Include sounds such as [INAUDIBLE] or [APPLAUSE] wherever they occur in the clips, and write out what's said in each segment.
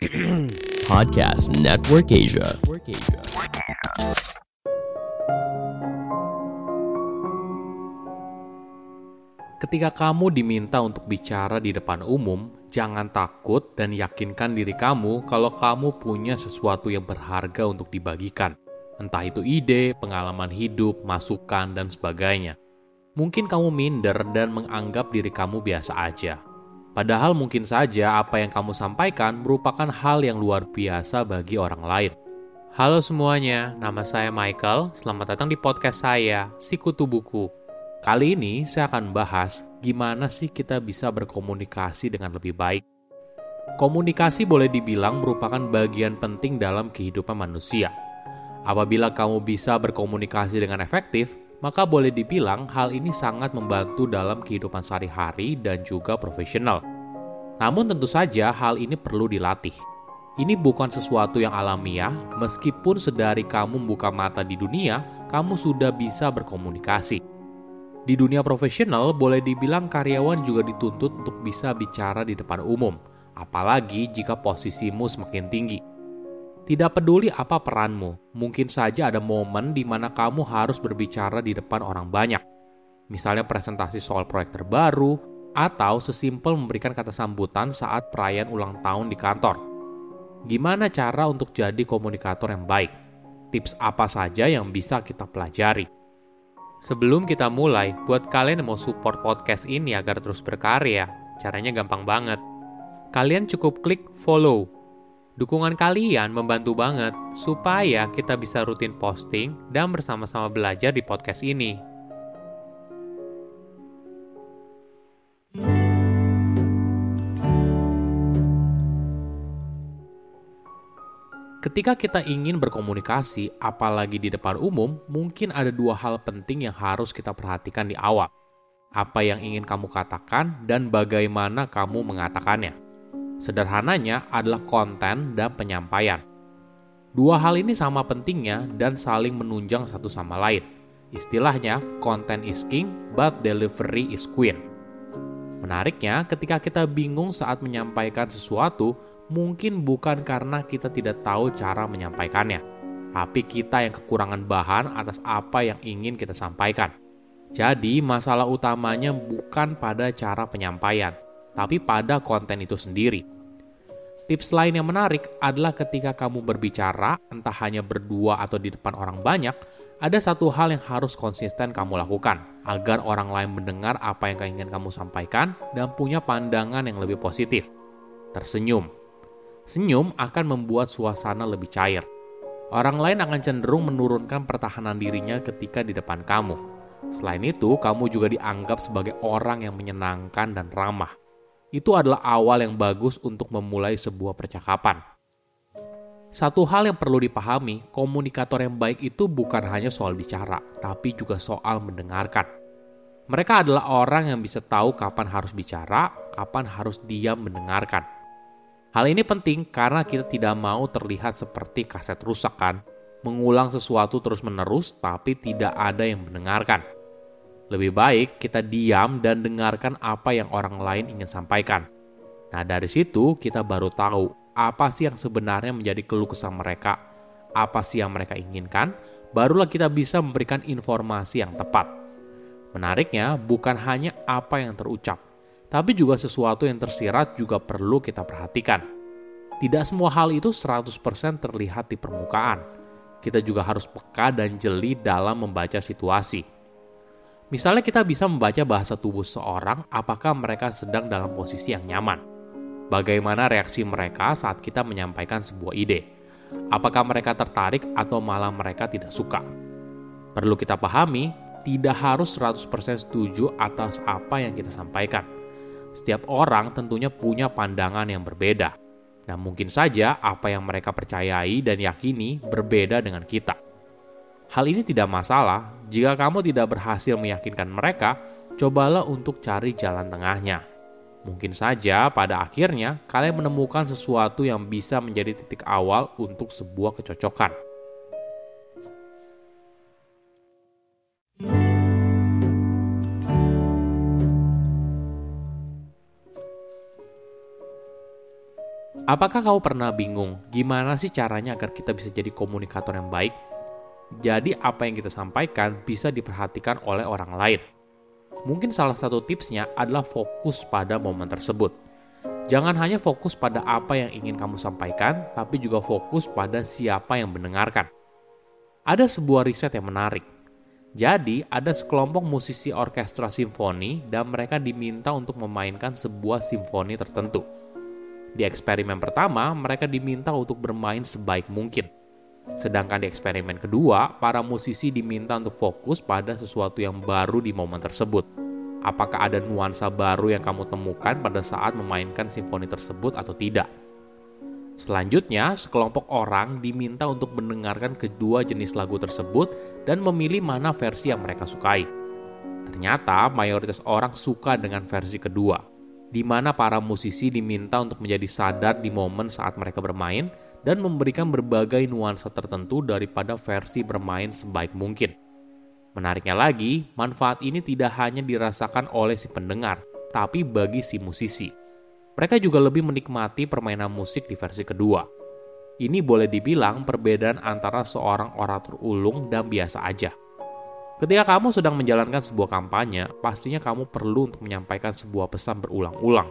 [CLEARS THROAT] Podcast Network Asia. Ketika kamu diminta untuk bicara di depan umum, jangan takut dan yakinkan diri kamu kalau kamu punya sesuatu yang berharga untuk dibagikan. Entah itu ide, pengalaman hidup, masukan, dan sebagainya. Mungkin kamu minder dan menganggap diri kamu biasa aja. Padahal mungkin saja apa yang kamu sampaikan merupakan hal yang luar biasa bagi orang lain. Halo semuanya, nama saya Michael. Selamat datang di podcast saya, Sikutu Buku. Kali ini saya akan bahas gimana sih kita bisa berkomunikasi dengan lebih baik. Komunikasi boleh dibilang merupakan bagian penting dalam kehidupan manusia. Apabila kamu bisa berkomunikasi dengan efektif, maka boleh dibilang hal ini sangat membantu dalam kehidupan sehari-hari dan juga profesional. Namun tentu saja hal ini perlu dilatih. Ini bukan sesuatu yang alamiah, meskipun sedari kamu membuka mata di dunia, kamu sudah bisa berkomunikasi. Di dunia profesional, boleh dibilang karyawan juga dituntut untuk bisa bicara di depan umum, apalagi jika posisimu semakin tinggi. Tidak peduli apa peranmu, mungkin saja ada momen di mana kamu harus berbicara di depan orang banyak. Misalnya presentasi soal proyek terbaru, atau sesimpel memberikan kata sambutan saat perayaan ulang tahun di kantor. Gimana cara untuk jadi komunikator yang baik? Tips apa saja yang bisa kita pelajari? Sebelum kita mulai, buat kalian yang mau support podcast ini agar terus berkarya, caranya gampang banget. Kalian cukup klik follow. Dukungan kalian membantu banget supaya kita bisa rutin posting dan bersama-sama belajar di podcast ini. Ketika kita ingin berkomunikasi, apalagi di depan umum, mungkin ada dua hal penting yang harus kita perhatikan di awal. Apa yang ingin kamu katakan dan bagaimana kamu mengatakannya. Sederhananya adalah konten dan penyampaian. Dua hal ini sama pentingnya dan saling menunjang satu sama lain. Istilahnya, content is king, but delivery is queen. Menariknya, ketika kita bingung saat menyampaikan sesuatu, mungkin bukan karena kita tidak tahu cara menyampaikannya, tapi kita yang kekurangan bahan atas apa yang ingin kita sampaikan. Jadi, masalah utamanya bukan pada cara penyampaian, tapi pada konten itu sendiri. Tips lain yang menarik adalah ketika kamu berbicara, entah hanya berdua atau di depan orang banyak, ada satu hal yang harus konsisten kamu lakukan agar orang lain mendengar apa yang ingin kamu sampaikan dan punya pandangan yang lebih positif. Tersenyum Senyum akan membuat suasana lebih cair. Orang lain akan cenderung menurunkan pertahanan dirinya ketika di depan kamu. Selain itu, kamu juga dianggap sebagai orang yang menyenangkan dan ramah. Itu adalah awal yang bagus untuk memulai sebuah percakapan. Satu hal yang perlu dipahami, komunikator yang baik itu bukan hanya soal bicara, tapi juga soal mendengarkan. Mereka adalah orang yang bisa tahu kapan harus bicara, kapan harus diam mendengarkan Hal ini penting karena kita tidak mau terlihat seperti kaset rusak kan, mengulang sesuatu terus-menerus tapi tidak ada yang mendengarkan. Lebih baik kita diam dan dengarkan apa yang orang lain ingin sampaikan. Nah, dari situ kita baru tahu apa sih yang sebenarnya menjadi keluh kesah mereka, apa sih yang mereka inginkan, barulah kita bisa memberikan informasi yang tepat. Menariknya, bukan hanya apa yang terucap, tapi juga sesuatu yang tersirat juga perlu kita perhatikan. Tidak semua hal itu 100% terlihat di permukaan. Kita juga harus peka dan jeli dalam membaca situasi. Misalnya kita bisa membaca bahasa tubuh seorang apakah mereka sedang dalam posisi yang nyaman. Bagaimana reaksi mereka saat kita menyampaikan sebuah ide. Apakah mereka tertarik atau malah mereka tidak suka. Perlu kita pahami, tidak harus 100% setuju atas apa yang kita sampaikan setiap orang tentunya punya pandangan yang berbeda. Dan mungkin saja apa yang mereka percayai dan yakini berbeda dengan kita. Hal ini tidak masalah jika kamu tidak berhasil meyakinkan mereka, cobalah untuk cari jalan tengahnya. Mungkin saja pada akhirnya kalian menemukan sesuatu yang bisa menjadi titik awal untuk sebuah kecocokan. Apakah kamu pernah bingung gimana sih caranya agar kita bisa jadi komunikator yang baik? Jadi apa yang kita sampaikan bisa diperhatikan oleh orang lain. Mungkin salah satu tipsnya adalah fokus pada momen tersebut. Jangan hanya fokus pada apa yang ingin kamu sampaikan, tapi juga fokus pada siapa yang mendengarkan. Ada sebuah riset yang menarik. Jadi, ada sekelompok musisi orkestra simfoni dan mereka diminta untuk memainkan sebuah simfoni tertentu. Di eksperimen pertama, mereka diminta untuk bermain sebaik mungkin. Sedangkan di eksperimen kedua, para musisi diminta untuk fokus pada sesuatu yang baru di momen tersebut. Apakah ada nuansa baru yang kamu temukan pada saat memainkan simfoni tersebut atau tidak? Selanjutnya, sekelompok orang diminta untuk mendengarkan kedua jenis lagu tersebut dan memilih mana versi yang mereka sukai. Ternyata, mayoritas orang suka dengan versi kedua di mana para musisi diminta untuk menjadi sadar di momen saat mereka bermain dan memberikan berbagai nuansa tertentu daripada versi bermain sebaik mungkin. Menariknya lagi, manfaat ini tidak hanya dirasakan oleh si pendengar, tapi bagi si musisi. Mereka juga lebih menikmati permainan musik di versi kedua. Ini boleh dibilang perbedaan antara seorang orator ulung dan biasa aja. Ketika kamu sedang menjalankan sebuah kampanye, pastinya kamu perlu untuk menyampaikan sebuah pesan berulang-ulang.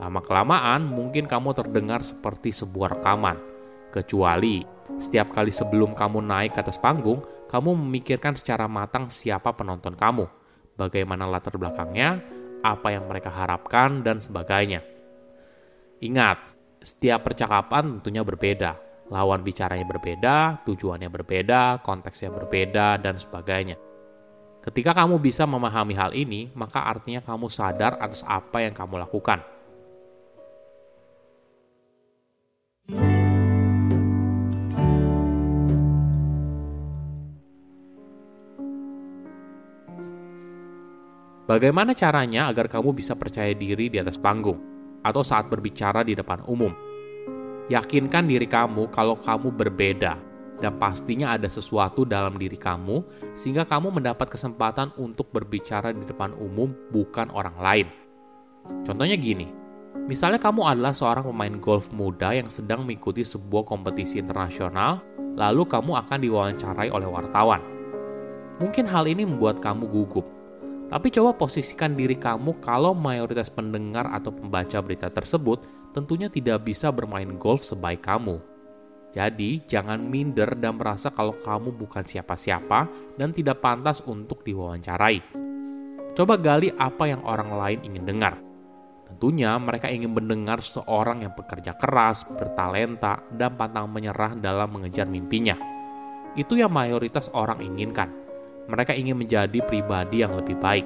Lama-kelamaan, mungkin kamu terdengar seperti sebuah rekaman. Kecuali setiap kali sebelum kamu naik ke atas panggung, kamu memikirkan secara matang siapa penonton kamu, bagaimana latar belakangnya, apa yang mereka harapkan, dan sebagainya. Ingat, setiap percakapan tentunya berbeda. Lawan bicaranya berbeda, tujuannya berbeda, konteksnya berbeda, dan sebagainya. Ketika kamu bisa memahami hal ini, maka artinya kamu sadar atas apa yang kamu lakukan. Bagaimana caranya agar kamu bisa percaya diri di atas panggung atau saat berbicara di depan umum? Yakinkan diri kamu kalau kamu berbeda dan pastinya ada sesuatu dalam diri kamu sehingga kamu mendapat kesempatan untuk berbicara di depan umum bukan orang lain. Contohnya gini, misalnya kamu adalah seorang pemain golf muda yang sedang mengikuti sebuah kompetisi internasional, lalu kamu akan diwawancarai oleh wartawan. Mungkin hal ini membuat kamu gugup, tapi coba posisikan diri kamu kalau mayoritas pendengar atau pembaca berita tersebut tentunya tidak bisa bermain golf sebaik kamu. Jadi, jangan minder dan merasa kalau kamu bukan siapa-siapa dan tidak pantas untuk diwawancarai. Coba gali apa yang orang lain ingin dengar. Tentunya mereka ingin mendengar seorang yang bekerja keras, bertalenta, dan pantang menyerah dalam mengejar mimpinya. Itu yang mayoritas orang inginkan. Mereka ingin menjadi pribadi yang lebih baik.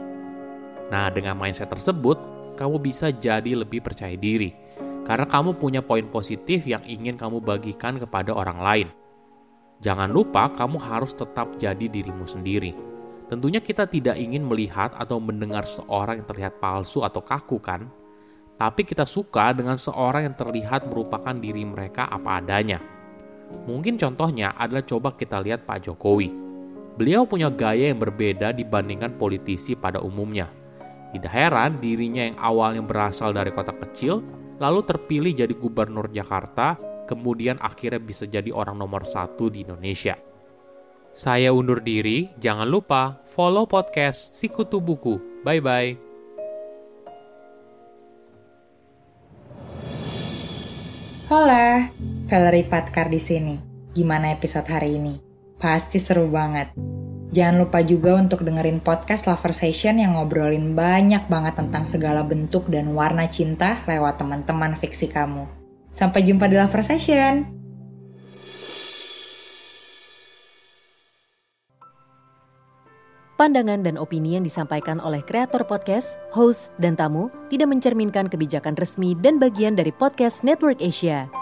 Nah, dengan mindset tersebut, kamu bisa jadi lebih percaya diri karena kamu punya poin positif yang ingin kamu bagikan kepada orang lain. Jangan lupa, kamu harus tetap jadi dirimu sendiri. Tentunya, kita tidak ingin melihat atau mendengar seorang yang terlihat palsu atau kaku, kan? Tapi kita suka dengan seorang yang terlihat merupakan diri mereka apa adanya. Mungkin contohnya adalah coba kita lihat Pak Jokowi. Beliau punya gaya yang berbeda dibandingkan politisi pada umumnya. Tidak heran dirinya yang awalnya berasal dari kota kecil lalu terpilih jadi gubernur Jakarta, kemudian akhirnya bisa jadi orang nomor satu di Indonesia. Saya undur diri, jangan lupa follow podcast Sikutu Buku. Bye-bye. Hola, Valerie Patkar di sini. Gimana episode hari ini? Pasti seru banget. Jangan lupa juga untuk dengerin podcast Lover Session yang ngobrolin banyak banget tentang segala bentuk dan warna cinta lewat teman-teman fiksi kamu. Sampai jumpa di Lover Session! Pandangan dan opini yang disampaikan oleh kreator podcast, host, dan tamu tidak mencerminkan kebijakan resmi dan bagian dari podcast Network Asia.